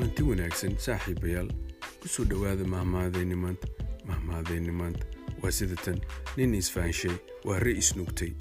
kulanti wanaagsan saaxiibayaal ku soo dhowaada mahmaadayni maanta mahmaadayni maanta. Waa sida tan nin isfahanshay waa re isnuugtay